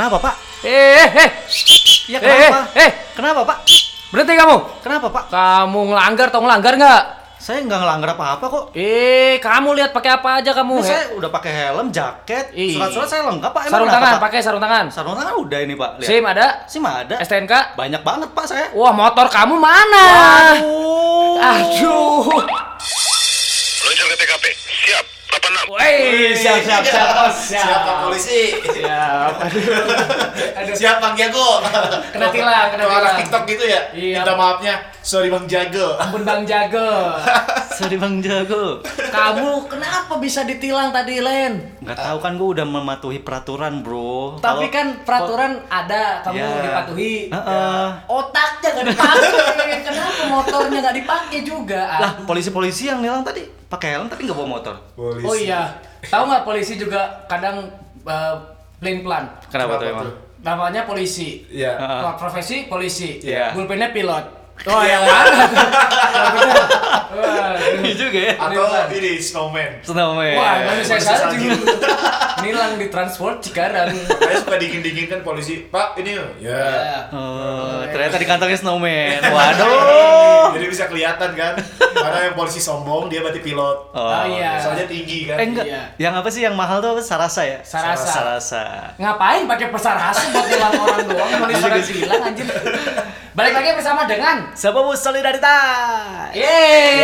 Kenapa, Pak? Eh, eh, eh. Ya Eh, kenapa? eh, eh. Kenapa, Pak? Berhenti kamu. Kenapa, Pak? Kamu ngelanggar atau ngelanggar nggak? Saya nggak ngelanggar apa-apa kok. Eh, kamu lihat pakai apa aja kamu? Ini saya udah pakai helm, jaket, surat-surat saya lengkap, Pak. Emang sarung tangan, Pak? pakai sarung tangan. Sarung tangan udah ini, Pak. Lihat. SIM ada? SIM ada. STNK? Banyak banget, Pak, saya. Wah, motor kamu mana? Aduh. Aduh. Luncur ke TKP. Siap. 86. Woi, siap siap siap. Oh, siap. Siap Pak Polisi. Siap. Aduh. Siap Bang Jago. Kena tilang, kena anak tilang. TikTok gitu ya. Iya. Minta maafnya. Sorry Bang Jago. Ampun Bang Jago. Sorry Bang Jago. Kamu kenapa bisa ditilang tadi, Len? Nggak tahu kan gue udah mematuhi peraturan, Bro. Tapi Kalau- kan peraturan ada, kamu Ya. dipatuhi. Heeh. Otaknya nggak dipakai. Kenapa motornya nggak dipakai juga? Lah, polisi-polisi yang nilang tadi pakai helm tapi nggak bawa motor. Polisi. Oh iya, tahu nggak polisi juga kadang uh, plain plan. Kenapa, tuh emang? Namanya polisi. Iya. Heeh. Wah, profesi polisi. Iya. Pulpennya pilot. Oh yang mana? Iya juga ya. Atau ini snowman. Snowman. Wah, manusia manusia salju. Nilang di transport Cikarang. Makanya suka dingin-dingin kan polisi. Pak ini ya. Ya. Oh, ternyata di kantongnya snowman. Waduh. Jadi bisa kelihatan kan. Mana yang polisi sombong dia berarti pilot. Oh, iya. Soalnya tinggi kan. Eh enggak. Iya. Yang apa sih yang mahal tuh apa? Sarasa ya? Sarasa. Sarasa. Ngapain pakai pesarasa buat nilang orang doang? Orang hilang anjir. Balik lagi bersama dengan Sebuah solidaritas. Yeay,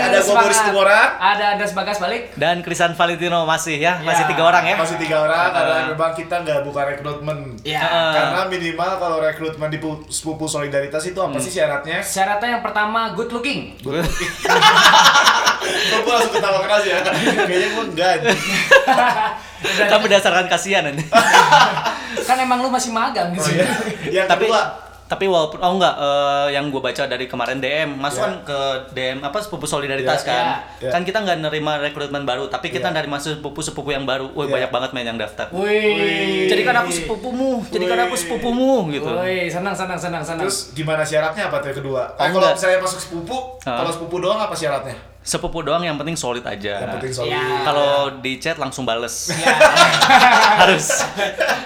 Ada semangat. Boris Tumora. Ada Andas Bagas balik. Dan Krisan Valentino masih ya, masih tiga orang ya. Masih tiga orang karena memang kita nggak buka rekrutmen. Ya. Ah. Karena minimal kalau rekrutmen di pu- sepupu solidaritas itu apa Hmm. sih syaratnya? Syaratnya yang pertama good looking. Kok gue langsung ketawa keras ya? Kayaknya gue enggak. Kan berdasarkan kasihan nanti. kan emang lu masih magang di Oh, sini. iya. Yang tapi kedua, tapi walaupun oh enggak eh, yang gue baca dari kemarin DM masuk Ya. kan ke DM apa sepupu solidaritas Ya, kan ya. kan kita nggak nerima rekrutmen baru tapi kita Ya. nerima sepupu sepupu yang baru woi Ya. banyak banget main yang daftar Wih. jadikan aku sepupumu jadikan aku Wih. sepupumu gitu Wih, senang senang senang senang. terus gimana syaratnya apa tuh kedua? Oh, kalau misalnya masuk sepupu, Ah. kalau sepupu doang apa syaratnya? Sepupu doang yang penting solid aja Yang penting solid. Ya. kalau di chat langsung bales Ya. harus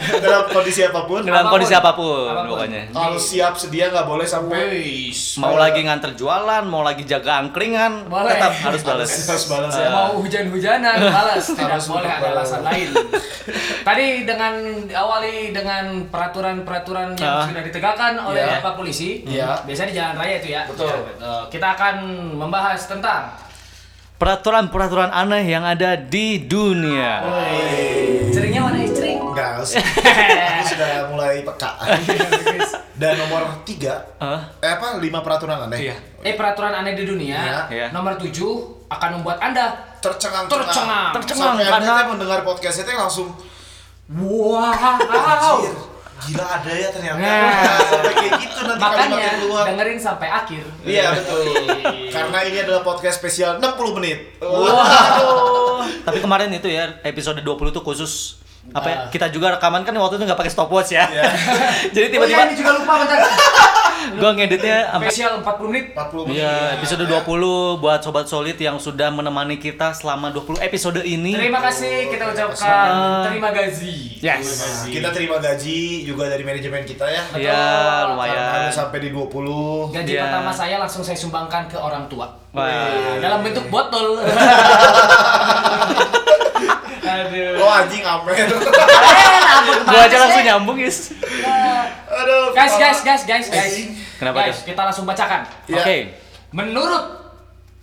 Dalam kondisi apa pun, dalam Apa pun. kondisi apa pun, Apa pun. pokoknya kalau siap sedia nggak boleh sampai mau lagi nganter jualan mau lagi jaga angkringan Boleh. tetap harus bales harus balas ya. Mau hujan-hujanan, balas. Tidak Harus boleh ada alasan lain. Tadi dengan awali dengan peraturan-peraturan yang Ah. sudah ditegakkan oleh Iya. Bapak Polisi. Iya. Biasanya di jalan raya itu ya. Betul. Ya, betul. Kita akan membahas tentang peraturan-peraturan aneh yang ada di dunia Ceringnya mana istri? Enggak, aku sudah mulai peka. Dan nomor tiga, Hah? eh apa lima peraturan aneh? Iya. Eh peraturan aneh di dunia. Iya. Nomor 7 akan membuat Anda Tercengang, Tercengang. Tercengang, Sampai karena- mendengar podcast itu langsung wow. Gila ada ya ternyata. Nah. Sampai kayak gitu nanti Makanya keluar. dengerin sampai akhir. Iya betul. Karena ini adalah podcast spesial 60 menit. Waduh. Tapi kemarin itu ya episode 20 tuh khusus apa ya? Ah. Kita juga rekaman kan waktu itu nggak pakai stopwatch ya. Iya. Jadi Oh iya, tiba-tiba ini juga lupa bentar. Gua ngeditnya sampai Spesial 40 menit. 40 menit. Iya, episode 20 buat sobat solid yang sudah menemani kita selama 20 episode ini. Terima kasih kita ucapkan terima gaji. Yes. Nah, kita terima gaji juga dari manajemen kita ya. Iya, Karena lumayan. udah sampai di 20. Gaji Iya. pertama saya langsung saya sumbangkan ke orang tua. Wah. Dalam bentuk botol. Aduh. Oh anjing amer. Gua aja langsung nyambung, Is. Aduh. Guys, guys, guys, guys, guys. Kenapa guys, tuh? kita langsung bacakan. Iya. Oke. Menurut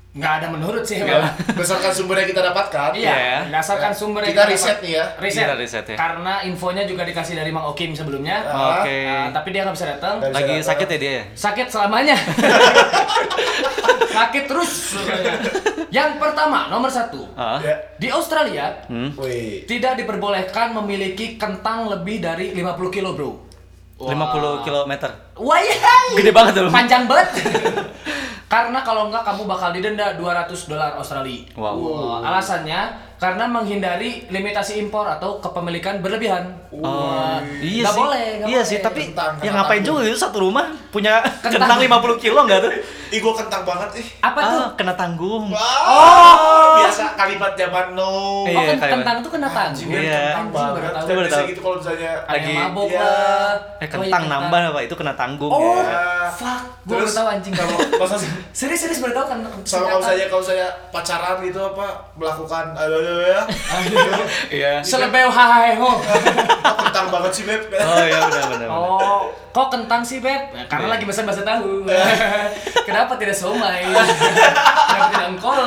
nggak ada menurut sih. Iya. Bang. Berdasarkan sumber yang kita dapatkan. Iya, Iya. berdasarkan sumber yang Kita dapat. riset nih ya. Riset. Kita riset ya. Karena infonya juga dikasih dari Mang Okim sebelumnya. Oke. Nah, tapi dia nggak bisa datang. Lagi sakit ya dia ya? Sakit selamanya. Sakit terus. Yang pertama, nomor satu. Ya. Di Australia, Hmm. Wih. tidak diperbolehkan memiliki kentang lebih dari 50 kilo, bro. 50 kilometer. Wayang! Gede banget tuh. Panjang banget. karena kalau enggak kamu bakal didenda 200 dolar Australia. Wow. Alasannya karena menghindari limitasi impor atau kepemilikan berlebihan. Oh, iya Nggak sih. boleh, nggak iya boleh. sih, tapi Kentang, yang ngapain juga itu satu rumah punya Kentang. kentang 50 kilo enggak tuh? Ih gua kentang banget ih. Apa tuh? Ah, kena tanggung. Wow. Biasa bahasa kalimat zaman no. Oh, Iya, kan kentang tuh kena tanggung. Iya. Kentang banget. tahu. Baru tahu. gitu kalau misalnya Ada yang Lagi- mabok Iya. lah. Eh Oh, kentang iya, nambah apa itu kena tanggung Oh, ya. fuck. Baru Terus tahu anjing. kalau masa Serius serius baru tahu kan. sama kalau saya kalau saya pacaran gitu apa melakukan ya Iya. Selebeo hahaho. Kok kentang banget sih beb Oh iya benar benar. Oh, kok kentang sih, Beb? Ya, karena Iya. lagi pesan bahasa tahu. Kenapa tidak somai? Kenapa tidak engkol?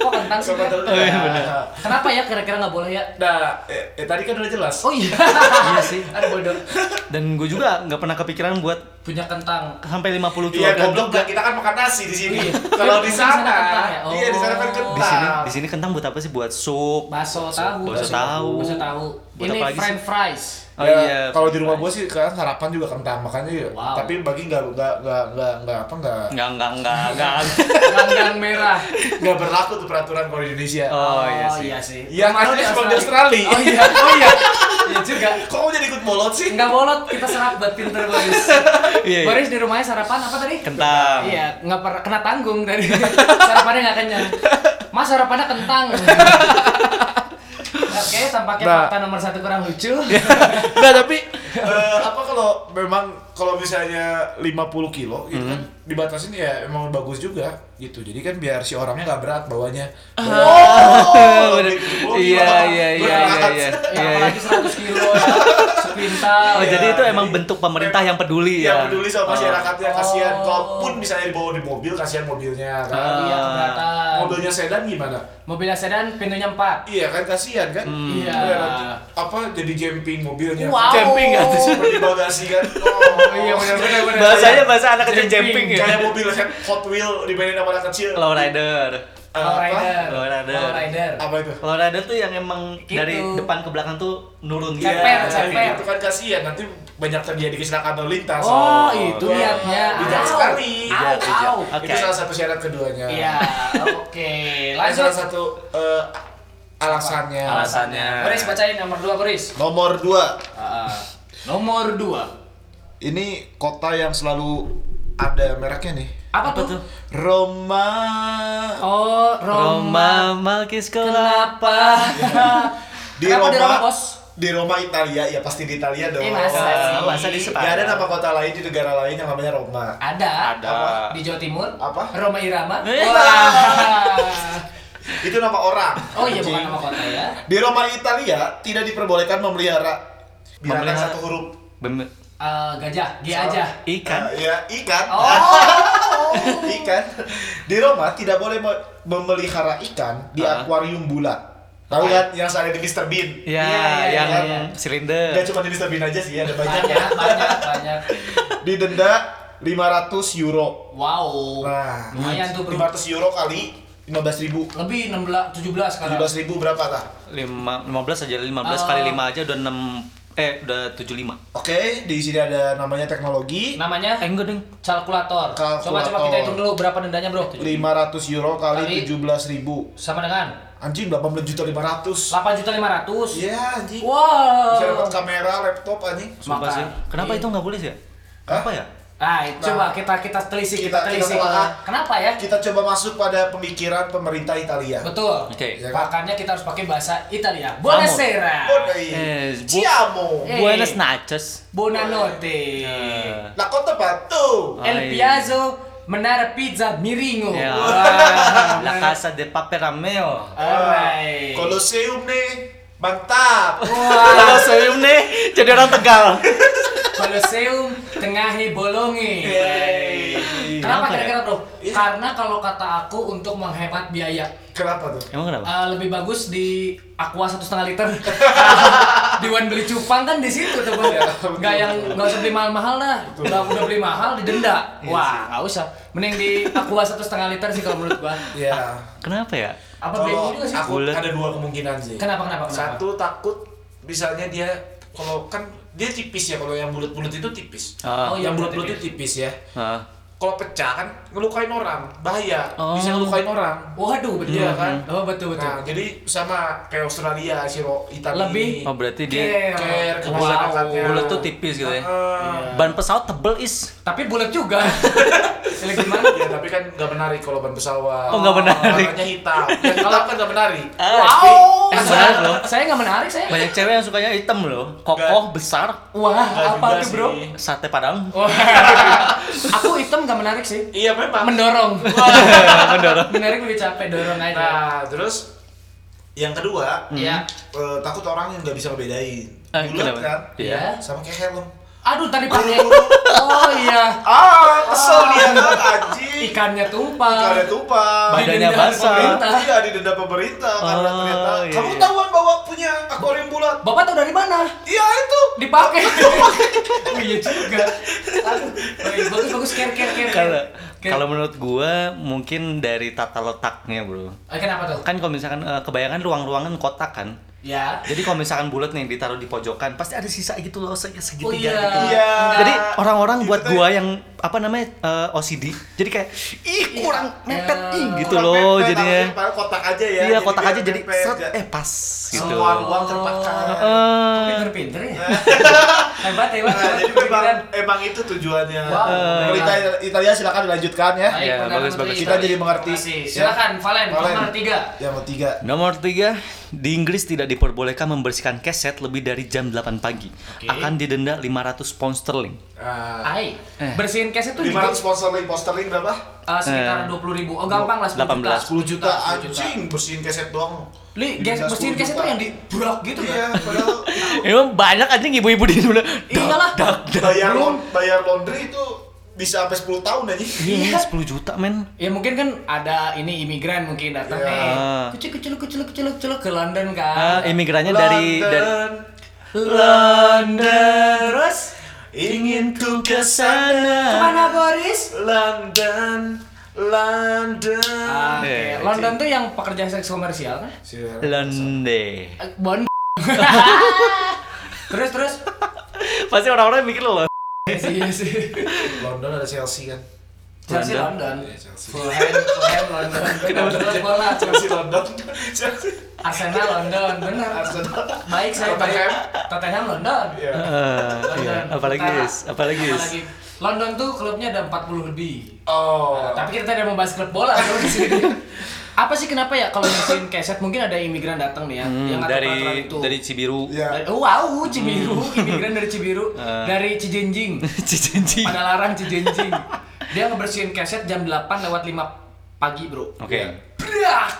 Kok kentang sih, Beb? Oh, iya, benar. Kenapa ya kira-kira nggak boleh ya? nah eh, eh, tadi kan udah jelas Oh iya. Iya sih. Ada bodoh. Dan gue juga nggak pernah kepikiran buat Punya kentang. sampai 50 kg Iya goblok juga. kita kan makan nasi di sini. Iya. Kalau di Di sana ya? iya di sana kan Oh. kentang. Di sini di sini kentang buat apa sih? Buat sup. Bakso tahu. Bakso tahu. Bakso tahu. Buat Ini apa lagi sih? french fries. Oh Ya, iya. Kalau di rumah gua sih kan sarapan juga kentang makanya ya. Wow. Tapi bagi nggak nggak nggak nggak nggak apa nggak Enggak enggak enggak enggak. Kandang merah. nggak berlaku tuh peraturan kalau di Indonesia. Oh iya sih. iya sih. Iya, Kemarin karena cuma di Australia. Oh iya. Oh iya. Iya juga. Kok kamu jadi ikut bolot sih? Enggak bolot, kita serap buat pinter Boris. Iya, iya. Boris di rumahnya sarapan apa tadi? Kentang. Iya, nggak pernah kena tanggung dari sarapannya nggak kenyang. Mas sarapannya kentang. Oke, tampaknya Nah. fakta nomor satu kurang lucu. Nggak tapi eh, apa kalau memang kalau misalnya 50 kilo gitu kan dibatasin ya emang bagus juga gitu. Jadi kan biar si orangnya nggak berat bawanya. Oh, bener. lebih kilo, Iya iya iya iya iya. Ya, Iya, apalagi 100 kilo sepintal. Oh, Iya, jadi itu emang bentuk pemerintah yang peduli ya. Yang peduli sama masyarakatnya kasihan. Oh. Kalaupun misalnya dibawa di mobil kasihan mobilnya kan. Ah. Iya, keberatan. Mobilnya sedan gimana? Mobilnya sedan, pintunya 4. Iya kan kasihan kan? Iya. Apa jadi jumping mobilnya? Wow. Camping ya? Seperti bagasi kan? Oh, iya, benar-benar, benar. Bahasanya bahasa anak kecil Jumping. jumping ya. Kayak mobil Hot Wheel dimainin sama anak kecil. Low rider. Low apa? rider. Low rider. Low rider. Apa itu? Low rider tuh yang emang Gitu. dari depan ke belakang tuh nurun gitu. Ceper, Iya, ceper. Itu kan kasihan nanti banyak terjadi kecelakaan lalu lintas. Oh, itu Wah, liatnya. Bijak sekali. Bijak. Itu salah satu syarat keduanya. Iya, oke. Ini Lanjut. salah satu eh, alasannya. Alasannya. Boris bacain nomor 2, Boris. Nomor dua. Ah, nomor 2. Ini kota yang selalu ada mereknya nih. Apa, Apa tuh? tuh? Roma. Oh, Roma Malkis Kenapa? Di Kenapa Roma, di Roma, Bos? Di Roma Italia, ya pasti di Italia dong. Eh, masa sih? Masa di Gak ada nama kota lain di negara lain yang namanya Roma. Ada. Ada. Di Jawa Timur. Apa? Roma Irama. Eh. Wah. Itu nama orang. Oh iya, bukan nama kota ya. Di Roma Italia tidak diperbolehkan memelihara binatang Memelihara. satu huruf. Bem- Eh, gajah, G aja. ikan. Eh, ya, ikan. Oh. ikan. Di Roma tidak boleh me- memelihara ikan di Ah. akuarium bulat. Tahu kan yang ada di Mr. Bean? Ya, Iya, iya, yang iya. silinder. Gak cuma di Mr. Bean aja sih, ada banyak. Banyak, banyak, banyak. Didenda 500 euro. Wow. Nah, Lumayan tuh, bro. 500 euro kali 15 ribu. Lebih 16, 17 sekarang. 17 ribu berapa tah? Lima, 15 aja, 15 Ah. kali 5 aja udah 6 eh udah 75. Oke, di sini ada namanya teknologi. Namanya Eh enggak deng. kalkulator. Coba coba kita hitung dulu berapa dendanya, Bro. 500 euro kali Kali. 17 ribu. Sama dengan Anjing 18 juta 500. 8 juta 500. Iya anjing. Wow. Bisa dapat kamera, laptop anjing. Sumpah sih. Kenapa Iya. itu nggak boleh sih ya? Hah? Apa ya? Ah, itu coba kita kita telisik, kita, Kita- kita telisik. telah. Kenapa ya? Kita coba masuk pada pemikiran pemerintah Italia. Betul. Oke. Ya kan? Makanya kita harus pakai bahasa Italia. Buonasera. Oh, dai. Eh, bu-. Eh. Buenas noches. Buonanotte. Eh, La kota batu. El. Piazzo Menara Pizza Miringo. Ya. Wah. La Casa de Paperameo. Alright. Colosseum nih. Mantap. Kalau saya nih jadi orang Tegal. Colosseum Tengahi Bolongi. Kenapa Kenapa ya? kira-kira bro? Iya. Karena kalau kata aku untuk menghemat biaya Kenapa tuh? Emang kenapa? eh, lebih bagus di aqua satu setengah liter. di Wan beli cupang kan di situ tuh bang. Iya, Nggak yang nggak usah beli mahal-mahal dah. Udah udah beli mahal didenda. Iya Wah nggak usah. Mending di aqua satu setengah liter sih kalau menurut gua. Ya. Kenapa ya? Apa juga sih? aku ada dua kemungkinan sih. Kenapa kenapa kenapa? Satu takut misalnya dia kalau kan dia tipis ya kalau yang bulat-bulat itu tipis. Ah. Oh, iya, yang bulat bulat-bulat itu tipis. ya. Ah. kalau pecah kan ngelukain orang, bahaya. Oh. Bisa ngelukain orang. Waduh, betul Iya kan? Oh, betul betul. Nah, jadi sama kayak Australia, Siro Italia. Lebih Oh berarti dia care masyarakatnya. bulat tuh tipis gitu ya. Heeh. Ban pesawat tebel is. Tapi bulat juga. Ini gimana? Ya, tapi kan nggak menarik kalau ban pesawat. Oh, nggak menarik. Warnanya hitam. Yang hitam kan nggak menarik. Wow. Eh, menarik loh. Saya nggak menarik saya. Banyak cewek yang sukanya hitam loh. Kokoh, besar, Wah, apa tuh, Bro? sate padang. Wah. Aku hitam nggak menarik sih. Iya memang. Mendorong. Mendorong. menarik lebih capek dorong aja. Nah, terus yang kedua, eh, takut orang yang nggak bisa ngebedain. Eh, Bulat kan? Iya. Sama kayak helm. Aduh, tadi pakai. Oh iya. Ah, kesel dia kan anjing. Ikannya tumpah. Ikannya tumpah. Badannya basah. Iya, didenda pemerintah karena Oh, ternyata iya, kamu iya. tahuan bawa punya akuarium bulat. Bapak tahu dari mana? Iya itu. Dipakai. oh iya juga. Aduh. Bagus bagus care care care. Kalau kalau menurut gua mungkin dari tata letaknya, Bro. Eh, kenapa tuh? Kan kalau misalkan eh, kebanyakan ruang-ruangan kotak kan. Ya. Jadi kalau misalkan bulat nih ditaruh di pojokan, pasti ada sisa gitu loh, se- segitiga Oh iya. gitu. Iya. Jadi orang-orang buat tuh- gua yang apa namanya eh, OCD, jadi kayak ih kurang Iya. mepet ih gitu Kurang loh mepet, jadinya. kotak aja ya. Iya kotak aja jadi mepet, set ya. eh pas gitu. Semua ruang terpakai. Eh, Pinter-pinter ya. hebat hebat. Nah, jadi memang, emang itu tujuannya. Wow. Pemerintah Italia silakan dilanjutkan ya. Baik, Iya, bagus, bagus. Kita jadi mengerti. Ya. Silakan, Valen, nomor tiga. Yang ketiga. Nomor tiga, di Inggris tidak diperbolehkan membersihkan keset lebih dari jam 8 pagi. Oke. Akan didenda 500 pound sterling. Nah, Hai, Eh. bersihin itu juga 500 sponsor link poster link berapa? uh, sekitar Eh. dua puluh ribu. Oh gampang lah 10 juta. 18. 10 juta 10 juta. anjing bersihin keset doang. Li, gas, Didenda bersihin 10 case itu juta. yang di brak gitu Iya, kan? padahal Emang banyak anjing ibu-ibu di Indonesia. Iyalah. bayar laun- bayar laundry itu bisa sampai 10 tahun aja. Iya, 10 juta men. Ya mungkin kan ada ini imigran mungkin datang Iya. eh kecil kecil kecil kecil kecil ke London Ah, kan. imigrannya dari dari London. Terus ingin ku ke sana. ke mana Boris? London, London. Ah, Oke, Eh, London tuh yang pekerja seks komersial kan? Londe. Eh, Bon. terus terus. Pasti orang-orang mikir lo. Iya sih. London ada Chelsea kan? Chelsea London. London. Iya, Chelsea. Fulham, Fulham London. Kenapa terus bola? Chelsea London. Chelsea. Arsenal London, benar. Arsenal. Baik saya. Tottenham. Tottenham London. Iya. Eh, iya. Apalagi is, apalagi is. Apalagi. London tuh klubnya ada 40 lebih. Oh. Tapi kita tidak membahas klub bola di sini. Apa sih kenapa ya kalau bersihin keset mungkin ada imigran datang nih ya Hmm, yang dari itu. dari Cibiru. Iya. Dari- oh, wow, Cibiru, imigran dari Cibiru, Eh. dari Cijenjing, Cicinci. pada larang Cijenjing. Dia ngebersihin keset jam 8 lewat 5 pagi, bro. Oke. Brak!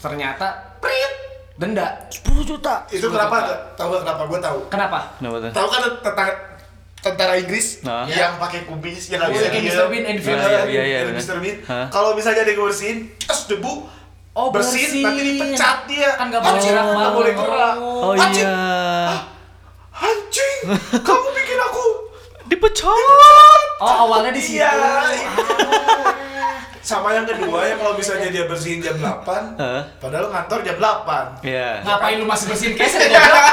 Ternyata, prit, denda. 10 juta. Itu kenapa? Tahu kenapa? Gue tahu. Kenapa? Kenapa tuh? Tahu kan tentara tentara Inggris Nah. yang pakai kubis yang nggak Oh, bisa kayak diem. Mr. Bean film. Iya, iya, iya, iya, benar. Mr. Bean. Kalau misalnya dia bersihin, terus debu Oh, bersihin, nanti dipecat dia. Kan nggak boleh gerak nggak boleh gerak. Oh Anjing, iya. Anjing, kamu bikin aku Dipecat. Oh, awalnya di situ. Iya. Sama yang kedua ya kalau misalnya dia bersihin jam 8, Hah? padahal ngantor jam 8. Iya. Ngapain lu masih bersihin keset goblok?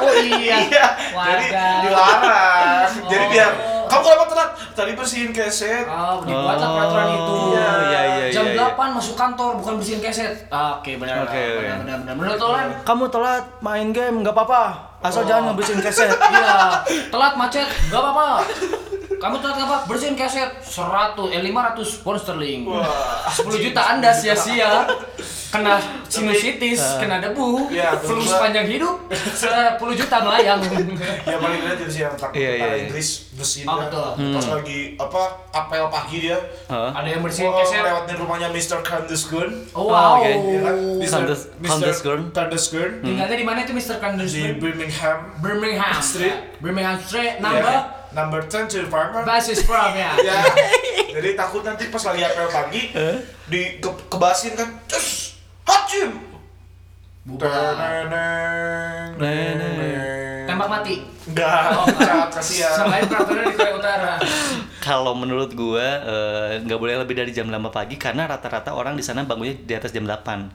Oh iya. Iya, jadi dilarang. Jadi Oh. biar kamu kenapa telat? Tadi bersihin keset. Oh, dibuatlah Oh, peraturan itu. iya, iya, iya, Jam iya. 8 masuk kantor bukan bersihin keset. Ah, Oke, benar. Oke, benar, oke. benar, benar. Menurut Olan? Kamu telat main game nggak apa-apa. Asal jangan ngebersihin keset. Iya, telat macet, gak apa-apa. Kamu telat gak apa? Bersihin keset 100, eh 500 pound sterling. Wah, 10 juta Anda sia-sia kena sinusitis, kena debu, Iya, flu sepanjang hidup, 10 juta melayang. Ya paling lihat itu sih yang takut Iya, iya, iya. Inggris bersihin Oh, ya. betul. Pas lagi apa apel pagi dia. Hah? Ada yang bersihin Oh, keset. lewatin rumahnya Mr. Kandusgun. Oh, wow. oke. Ya kan? Kandus- Kandusgun. Kandusgun Tinggalnya di mana itu Mr. di Kandusman? Birmingham Birmingham Street. Birmingham Street Ya. number number 10 to the farmer. basis from ya. Ya. Jadi takut nanti pas lagi apel pagi di ke kebasin kan. Cus. Hacim. Bubar. Teneng. Tembak mati. Enggak, Oh, kasihan. Selain peraturan di Korea Utara. Kalau menurut gua eh, nggak boleh lebih dari jam 5 pagi karena rata-rata orang di sana bangunnya di atas jam 8.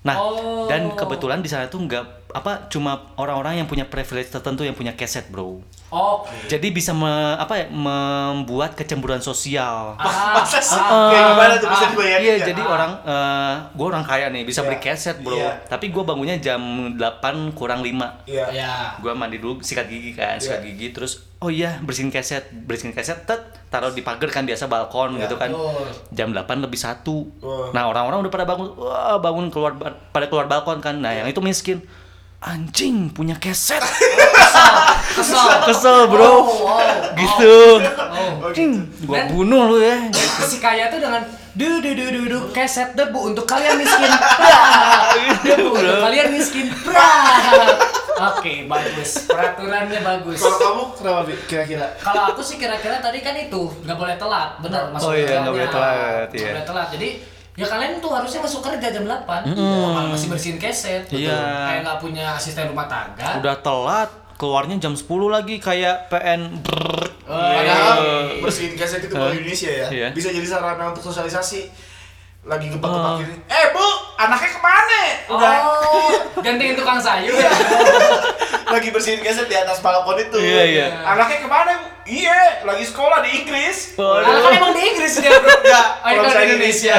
Nah, Oh. dan kebetulan di sana tuh nggak apa cuma orang-orang yang punya privilege tertentu yang punya keset, bro. Oke. Jadi bisa me- apa ya membuat kecemburuan sosial. Ah, Masa sih? Ah. Kayak gimana tuh bisa Iya, jadi orang eh gue orang kaya nih bisa Iya. beli keset, bro. Iya. Tapi gue bangunnya jam 8 kurang 5 Iya. ya. gue mandi dulu sikat gigi kan sikat Iya. gigi terus oh iya bersihin keset bersihin keset tet taruh di pagar kan biasa balkon Iya, gitu kan betul. jam 8 lebih satu Wah. nah orang-orang udah pada bangun wah bangun keluar pada keluar balkon kan nah yang itu miskin anjing punya keset Kesel, kesel. kesel bro Oh, wow. gitu Oh. anjing gua Dan- bunuh lu ya Si kaya tuh dengan du du du du du keset debu untuk kalian miskin. Debu untuk kalian miskin. Brak. Oke, bagus. Peraturannya bagus. Kalau kamu kenapa Bi? kira-kira? Kalau aku sih kira-kira tadi kan itu nggak boleh telat, benar masuk Oh iya, nggak boleh telat, Nggak iya. boleh telat. Jadi ya kalian tuh harusnya masuk kerja jam 8 malah masih bersihin keset. Iya. Kayak nggak punya asisten rumah tangga. udah telat keluarnya jam 10 lagi kayak PN brrrr. Padahal bersihin keset itu? Bank Indonesia ya. Iya. Bisa jadi sarana untuk sosialisasi. Lagi gebak-gebak gini. Eh bu, anaknya ke mana? Udah. Oh, gantiin tukang sayur ya. Lagi bersihin keset di atas balkon itu. Iya, iya. Anaknya ke mana? Bu? Iya, lagi sekolah di Inggris. Waduh. Nah, kan emang di Inggris dia, Bro. Enggak, Oh, misalnya di Indonesia.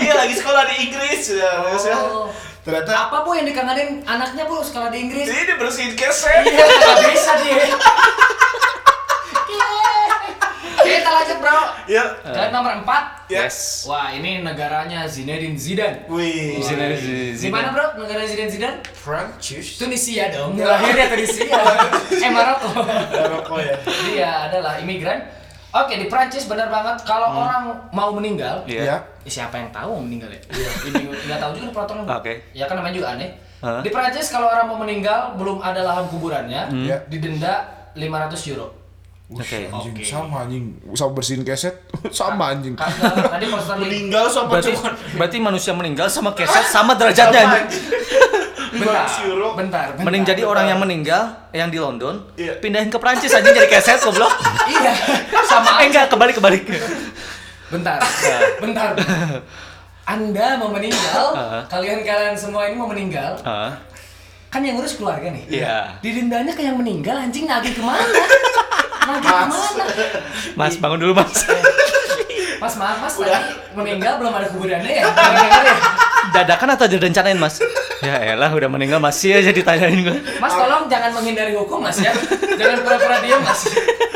Iya, lagi sekolah di Inggris. Ya, terus ya. Oh. Ternyata Apa bu yang dikangenin anaknya bu sekolah di Inggris? ini dia bersihin keset. Iya, bisa dia. Lanjut bro. Ya. Ke nomor 4 yes Wah ini negaranya Zinedine Zidane. Wih. Zidane, Zidane. Di mana bro negara Zinedine Zidane? Prancis. Tunisia dong. Lahirnya Tunisia. eh Maroko. Maroko ya. Dia adalah imigran. Oke di Prancis benar banget kalau orang mau meninggal, Iya. Iya. siapa yang tahu mau meninggal ya? Ini nggak tahu juga peraturan. Oke. Ya kan namanya juga aneh. Di Prancis kalau orang mau meninggal belum ada lahan kuburannya, Iya. didenda 500 euro. Oke. Anjing sama anjing. Sama bersihin keset sama anjing. Tadi Meninggal sama Berarti cuma berarti manusia meninggal sama keset sama derajatnya. anjing. bentar, 500 euro. bentar, bentar. Mending jadi orang yang meninggal yang di London, Iya. pindahin ke Prancis aja jadi keset goblok. Iya, sama Eh enggak, kebalik kebalik. Bentar, bentar. Anda mau meninggal, kalian-kalian semua ini mau meninggal, kan yang ngurus keluarga nih. Iya. Didendanya ke yang meninggal, anjing nagih ke mana? Ke mana? Mas bangun dulu, Mas. Mas maaf mas, tadi meninggal belum ada kuburannya ya? Ya? Dadakan atau direncanain, Mas? Ya elah udah meninggal masih aja ditanyain gue. Mas tolong jangan menghindari hukum mas ya, jangan pura-pura diam mas.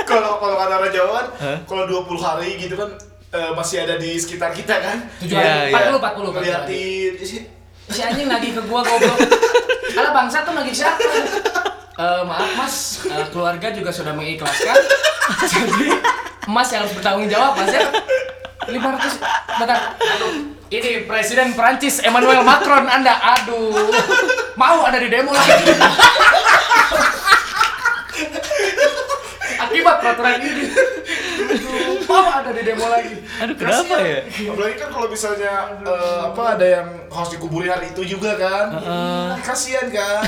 Kalau kalau kata orang Jawa kan, kalau 20 hari gitu kan eh, masih ada di sekitar kita kan. Tujuh Iya, hari, iya. 40, 40, 40 hari. Ngeliatin sih. Si anjing nagih ke gua goblok. Alah bangsa tuh nagih siapa? Eh, maaf mas, eh, keluarga juga sudah mengikhlaskan. Jadi Mas yang harus bertanggung jawab mas ya. 500 bentar. Aduh, ini Presiden Prancis Emmanuel Macron Anda. Aduh. Mau ada di demo lagi. Akibat peraturan ini. Aduh, Mau ada di demo lagi. Aduh, kenapa ya? Apalagi kan kalau misalnya eh, apa ada yang harus dikuburin hari itu juga kan. Kasihan kan.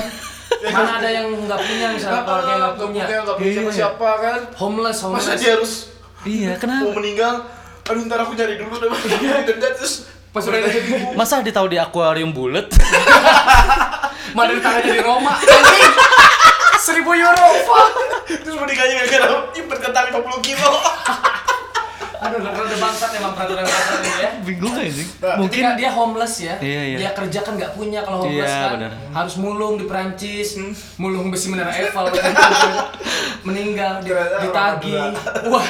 Kan? Mana ada yang nggak punya misalnya keluarga yang nggak punya. nggak punya Iya. siapa-siapa kan. Homeless, Masa homeless. dia harus Iya, mau kenapa? meninggal? Aduh ntar aku nyari dulu deh. Denda terus Pas udah jadi Masa ditaruh di akuarium bulat? Mana tangannya di Roma Seribu euro Fuck Terus meninggalnya gara-gara nyimpen kentang 50 kilo. Aduh rada bangsat emang peraturan-peraturan ini ya Bingung aja. Nah, Mungkin Ketika dia homeless ya Iya, iya. Dia kerja kan nggak punya kalau homeless Iya, kan benar. Harus mulung di Perancis Mulung besi menara Eiffel Meninggal di, orang Wah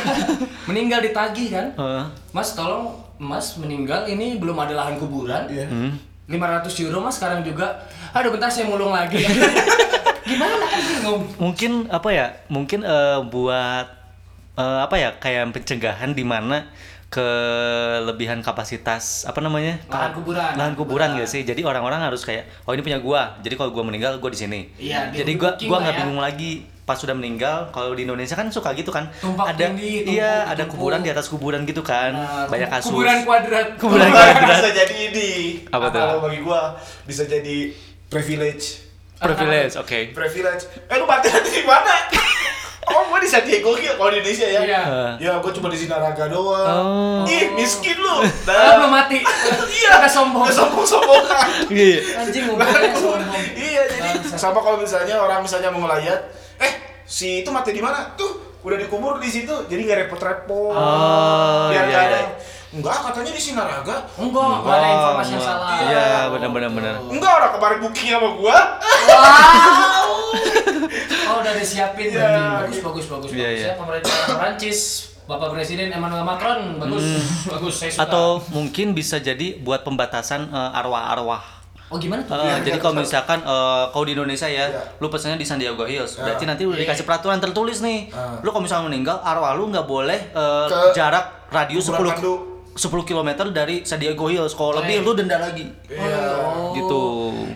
Meninggal ditagi kan Heeh. Mas tolong Mas meninggal ini belum ada lahan kuburan Iya. Hmm. 500 euro mas sekarang juga Aduh bentar saya mulung lagi Gimana kan bingung mungkin apa ya? Mungkin eh, buat eh, apa ya? Kayak pencegahan di mana kelebihan kapasitas apa namanya Lahan kuburan. lahan kuburan gak sih jadi orang-orang harus kayak oh ini punya gua jadi kalau gua meninggal gua di sini Iya, jadi di gua gua nggak ya. bingung lagi pas sudah meninggal kalau di Indonesia kan suka gitu kan Tumpak ada tinggi, tumpuk, iya ada tumpuk. kuburan di atas kuburan gitu kan Nah, banyak kasus Kuburan kuadrat. Kuburan Bisa kuadrat. jadi ini. Apa tuh? Kalau bagi gua bisa jadi privilege. privilege oke Privilege. Eh lu mati nanti di mana? Gue di San Diego gitu kalau di Indonesia ya. Iya. Ya gua cuma di Sinaraga doang. Oh. Ih, miskin lu. Ah, belum mati. Iya. Agak sombong. sombong-sombongan. Iya. Anjing sombong. Iya, jadi sama kalau misalnya orang misalnya mau ngelayat, eh si itu mati di mana? Tuh, udah dikubur di situ. Jadi nggak repot-repot. Oh, Biar iya, nggak ada. Iya. Enggak, katanya di Sinaraga. Enggak, enggak ada informasi yang salah. Iya, benar benar benar. Enggak, orang kemarin booking sama gua. Oh, udah disiapin Iya, berarti. Bagus, bagus, bagus, Iya, bagus. iya. Ya, pemerintah Prancis, Bapak Presiden Emmanuel Macron, bagus, bagus. Saya suka. Atau mungkin bisa jadi buat pembatasan eh, arwah-arwah. oh gimana tuh? Eh, jadi iya, kalau misalkan eh, kau di Indonesia ya, Iya. lu pesannya di San Diego Hills, Ya. berarti nanti udah Iya. dikasih peraturan tertulis nih. Ah. Lu kalau misalnya meninggal, arwah lu nggak boleh eh, Ke jarak radius kuburan 10 Pandu. 10 km dari San Diego Hills. Kalau lebih lu denda lagi. Iya. Oh. Gitu.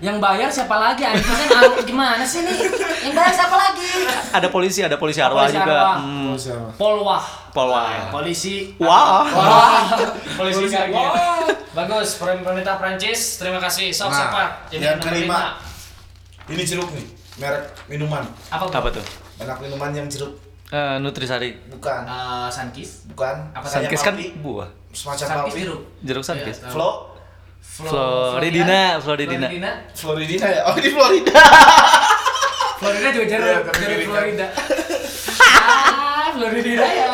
Yang bayar siapa lagi? Anjing kan arwah gimana sih nih? Yang bayar siapa lagi? Ada polisi, ada polisi arwah Polisi juga. arwah. Hmm. Polwah. Polwah. Polisi. Wah. Wah. Polisi Polisi. kaget. Wah. Bagus, pemerintah Prancis. Terima kasih. Sok Nah, cepat. yang kelima. Ini jeruk nih, merek minuman. Apa? Apa tuh? Enak minuman yang jeruk. Eh, Nutrisari. Bukan. Uh, Sunkist. Bukan. Apa Kayak Sunkist kan buah. Semacam Malpi. jeruk. Jeruk Sunkist. Iya, Flo, Flo- Floridina, Floridina. Floridina. Ya? Oh, di Florida. Florida juga jeruk, Iya, tapi jeruk. Florida. ah, Florida ya.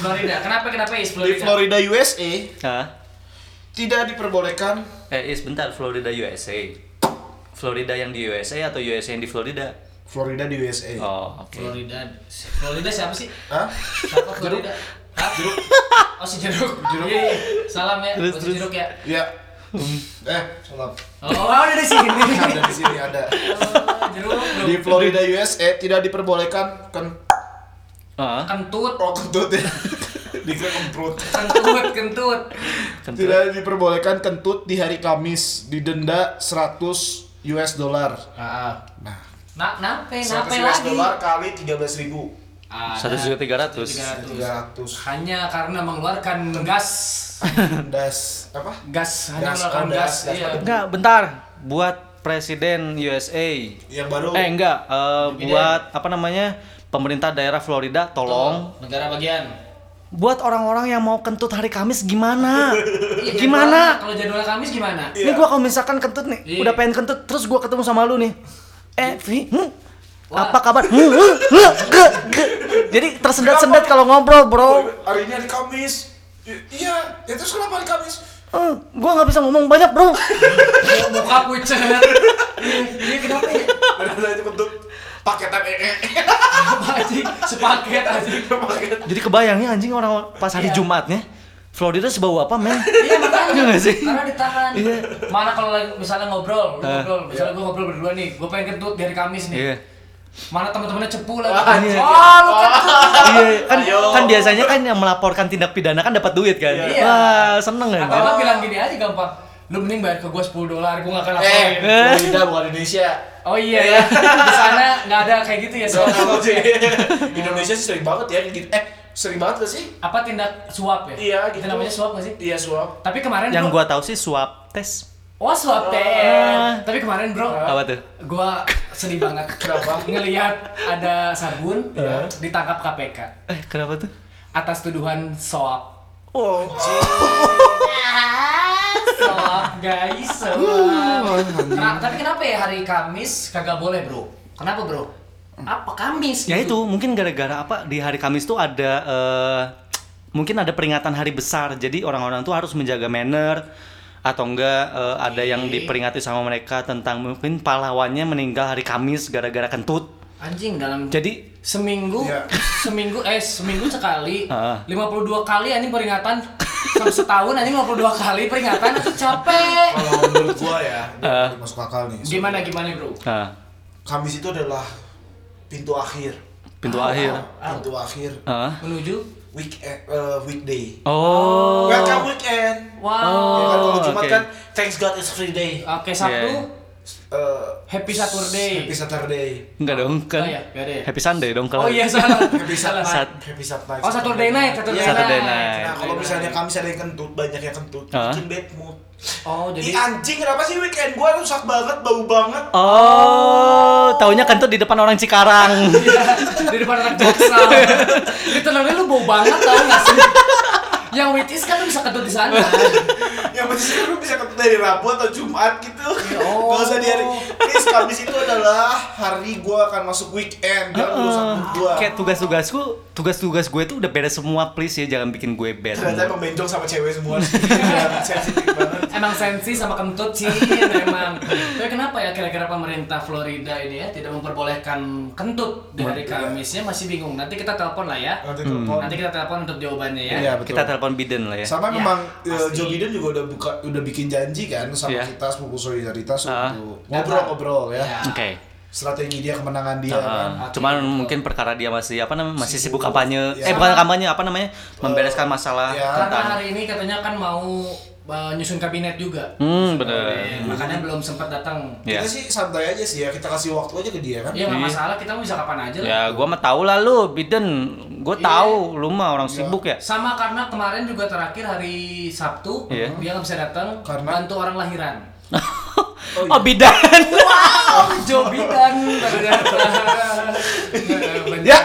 Florida. Kenapa kenapa is Di Florida? Florida USA Hah? tidak diperbolehkan Eh, is bentar, Florida USA. Florida yang di USA atau USA yang di Florida? Florida di USA. Oh, oke. Florida. Florida siapa sih? Hah? Siapa Florida? Jeruk. Oh si jeruk. Jeruk. Iya, iya. Salam ya. Terus, si terus. jeruk ya. Ya. Eh, salam. Oh, udah di sini. Ada di sini ada. Oh, jeruk. Di Florida USA tidak diperbolehkan kan Ah, Kentut. oh kentut ya. Dikira kemprut. Kentut, kentut. kentut. Tidak diperbolehkan kentut di hari Kamis didenda 100 US dollar. Ah, Nah, Nah, nape, 100 nape US lagi? dollar kali 13 ribu. Satu juta tiga ratus. 300. Hanya karena mengeluarkan gas. Das apa? Gas, hanya Gas, mengeluarkan oh, gas. gas, gas Iya. Enggak, bentar. Buat presiden USA. Yang baru Eh, enggak. Presiden. buat apa namanya? Pemerintah daerah Florida, tolong negara bagian. buat orang-orang yang mau kentut hari Kamis gimana? Iya, gimana? Kalau jadwal Kamis gimana? Ini gua kalau misalkan kentut nih, Iya. udah pengen kentut, terus gua ketemu sama lu nih. Eh, Vi, hmm, Wah. apa kabar? Jadi tersendat-sendat kalau ngobrol, bro. hari ini hari Kamis. I- iya, ya terus kenapa hari Kamis? Eh, gua nggak bisa ngomong banyak, bro. Pucet. Iya, iya, kenapa ya? Itu kentut paketan ee. Apa anjing? Sepaket anjing. Jadi kebayangnya anjing orang pas hari Iya. Jumatnya, Florida sebau apa, men? Iya makanya. Iya nggak sih? Karena ditahan. Iya. Mana kalau misalnya ngobrol, lu Ah. ngobrol, misalnya gua ngobrol berdua nih, gua pengen kentut di hari Kamis nih. Iya. Mana teman-temannya cepu lagi. Wah, iya. Oh, lu kentut. Iya, kan Ayo. kan biasanya kan yang melaporkan tindak pidana kan dapat duit kan. Iya. Wah, seneng Atau kan. nggak bilang gini aja gampang. Lu mending bayar ke gua 10 dolar, gua nggak akan Eh, laporin. Florida bukan Indonesia. Oh iya ya. Di sana nggak ada kayak gitu ya soal Indonesia sih sering banget ya gitu. Eh, sering banget gak sih? apa tindak suap ya? Iya, Itu gitu. namanya suap nggak sih? Iya, suap. Tapi kemarin Yang bro, gua tahu sih swab tes. Oh swab test. Ah. Tapi kemarin bro, Apa tuh? gua sedih banget Kenapa? ngelihat ada sabun Iya. ditangkap KPK Eh, kenapa tuh? atas tuduhan soap. Oh, Soap guys, soap. Nah, tapi kenapa ya hari Kamis kagak boleh bro? Kenapa bro? Apa Kamis? ya gitu? itu mungkin gara-gara apa di hari Kamis tuh ada eh, mungkin ada peringatan hari besar. Jadi orang-orang tuh harus menjaga manner atau enggak eh, ada yang diperingati sama mereka tentang mungkin pahlawannya meninggal hari Kamis gara-gara kentut. Anjing dalam Jadi seminggu Iya. seminggu eh seminggu sekali Heeh. 52 kali anjing peringatan sampai setahun anjing 52 kali peringatan capek Kalau menurut gua ya, ini masuk akal nih. gimana gimana bro nah, Kamis itu adalah pintu akhir. pintu akhir. Pintu akhir Heeh. menuju week eh, weekday. Oh. Welcome weekend. wow Ya kan kalau Oh, Jumat oke. kan thanks God it's free day. oke Sabtu Iya. Eh, Happy Saturday. Happy Saturday. Enggak dong kan. Oh iya, nggak ada ya? Happy Sunday dong kalau. Oh iya salah. Happy salah. Saturday. Happy Saturday. Oh Saturday night, Saturday Iya. night. Saturday night. Nah, kalau misalnya Kamis ada yang kentut, banyak yang kentut, Hah? bikin bad mood. Oh Jadi jadi anjing kenapa sih weekend gua rusak banget, bau banget. Oh, taunya kentut di depan orang Cikarang. di depan anak jaksel. Literally lu bau banget tau gak sih? Yang which is kan lu bisa ketut di sana. Yang penting sih lu bisa ketemu dari Rabu atau Jumat gitu. oh. Gak usah di hari. Please, Kamis itu adalah hari gua akan masuk weekend. Jangan merusak mood gua. Kayak tugas-tugasku, tugas-tugas gue tuh udah beres semua, please ya jangan bikin gue bad. Ternyata emang benjong sama cewek semua. Iya, Sensitif banget. Emang sensi sama kentut sih memang. Tapi kenapa ya kira-kira pemerintah Florida ini ya tidak memperbolehkan kentut di hari Kamisnya masih bingung. Nanti kita telepon lah ya. Nanti telepon. Nanti kita telepon untuk jawabannya ya. Iya, betul. Kita telepon Biden lah ya. Sama Ya, memang eh, pasti. Joe Biden juga udah buka udah bikin janji kan sama Iya. kita sepupu solidaritas Ah. untuk ngobrol-ngobrol ya. Ya. Oke. Strategi dia kemenangan dia Uh, kan. cuman mungkin perkara dia masih apa namanya masih sibuk Sibuk. kampanye Ya. eh bukan kampanye apa namanya membereskan masalah ya. Karena hari ini katanya kan mau uh, nyusun kabinet juga. hmm bener Eh, makanya belum sempat datang. ya Kita sih santai aja sih ya, kita kasih waktu aja ke dia kan. Ya nggak Iya. masalah, kita mau bisa kapan aja lah. ya gua mah tahu lah lu Biden gua Iya. tahu lu mah orang sibuk ya Sama karena kemarin juga terakhir hari Sabtu Iya. dia nggak bisa datang Karena? bantu orang lahiran. oh Biden Wow, Joe Biden Ya.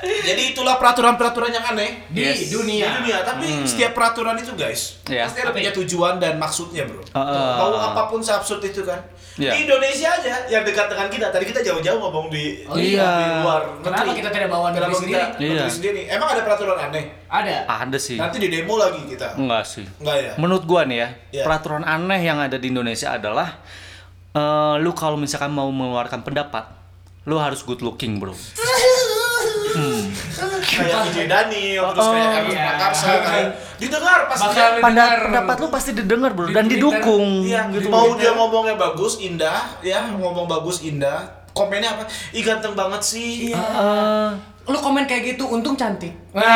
Jadi itulah peraturan-peraturan yang aneh di Yes. dunia. di dunia. Tapi setiap peraturan itu guys, Ya. pasti ada punya tujuan dan maksudnya bro. Heeh. Mau apa pun seabsurd itu kan. Ya. Di Indonesia aja yang dekat dengan kita. Tadi kita jauh-jauh ngomong di Oh iya. di luar Kenapa negeri. kita tidak bawa negeri Kenapa sendiri? kita Iya. negeri sendiri? Emang ada peraturan aneh? Ada. ada sih Nanti di demo lagi kita. enggak sih Enggak ya? menurut gua nih ya Ya. peraturan aneh yang ada di Indonesia adalah eh, lu kalau misalkan mau mengeluarkan pendapat lu harus good looking bro Kayak Daniel, terus Oh, kayak Ernest iya. Prakarsa, kayak didengar pasti. Bakal didengar. pendapat lu pasti didengar bro Di dan Twitter. didukung Iya, gitu mau dia ngomongnya bagus, indah, ya ngomong bagus, indah. Komennya apa? Ih ganteng banget sih. Eh, Lu komen kayak gitu, untung cantik. Nah,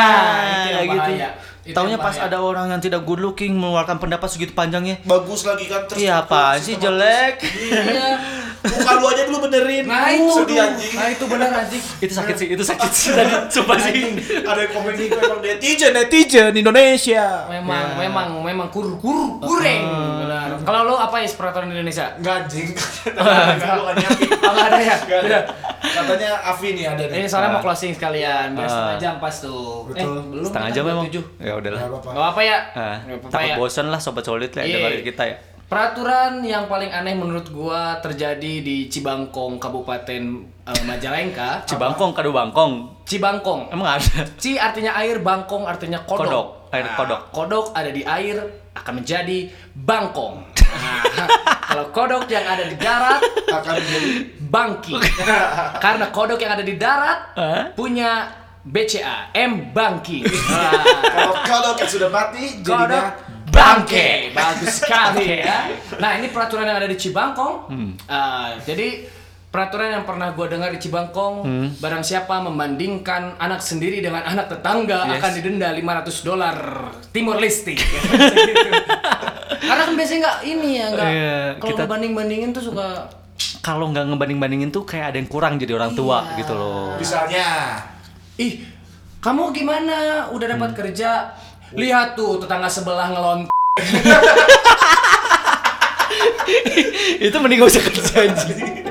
itu yang gitu. bahaya. Taunya pas ada orang yang tidak good looking mengeluarkan pendapat segitu panjangnya. Bagus lagi kan terus. Iya apa sih jelek? Iya. Muka lu aja dulu benerin. Nah itu, sedih anjing. nah itu benar anjing. itu sakit sih, itu sakit sih tadi. Sumpah sih. Ada yang komen gitu emang netizen, netizen Indonesia. Memang, memang, memang kur kur kureng. Benar. Kalau lu apa ya peraturan Indonesia? Enggak anjing. Enggak kan nggak ada ya? Ada. Katanya Avi nih ada nih. Ini soalnya mau closing sekalian, biar Ah. setengah jam pas tuh. Betul. Eh, belum Setengah kita jam memang. Udahlah. Nggak apa-apa. Gak apa ya? Ah, Nggak apa-apa takut ya. bosan lah sobat solid lah Iya. dengerin kita ya. Peraturan yang paling aneh menurut gua terjadi di Cibangkong, Kabupaten eh, Majalengka. Cibangkong, kado bangkong. Cibangkong. Emang ada? Ci artinya air, bangkong artinya kodok. Kodok, air Nah, kodok. Kodok ada di air akan menjadi bangkong. Nah, kalau kodok yang ada di darat Akan menjadi bangki. Karena kodok yang ada di darat punya BCA, M bangki. Nah, kalau kalau sudah mati jadinya bangke. Bagus sekali ya. Nah, ini peraturan yang ada di Cibangkong. Hmm. Ah, jadi peraturan yang pernah gue dengar di Cibangkong, Hmm. barang siapa membandingkan anak sendiri dengan anak tetangga Yes. akan didenda 500 dolar Timur Leste. Karena kan biasanya nggak ini ya nggak. Iya, kalau kita- banding bandingin tuh suka Kalau nggak ngebanding-bandingin tuh kayak ada yang kurang jadi orang tua Iya. gitu loh. misalnya ih kamu gimana udah dapat Hmm. kerja lihat tuh tetangga sebelah ngelon itu mending gak usah kerja anjing.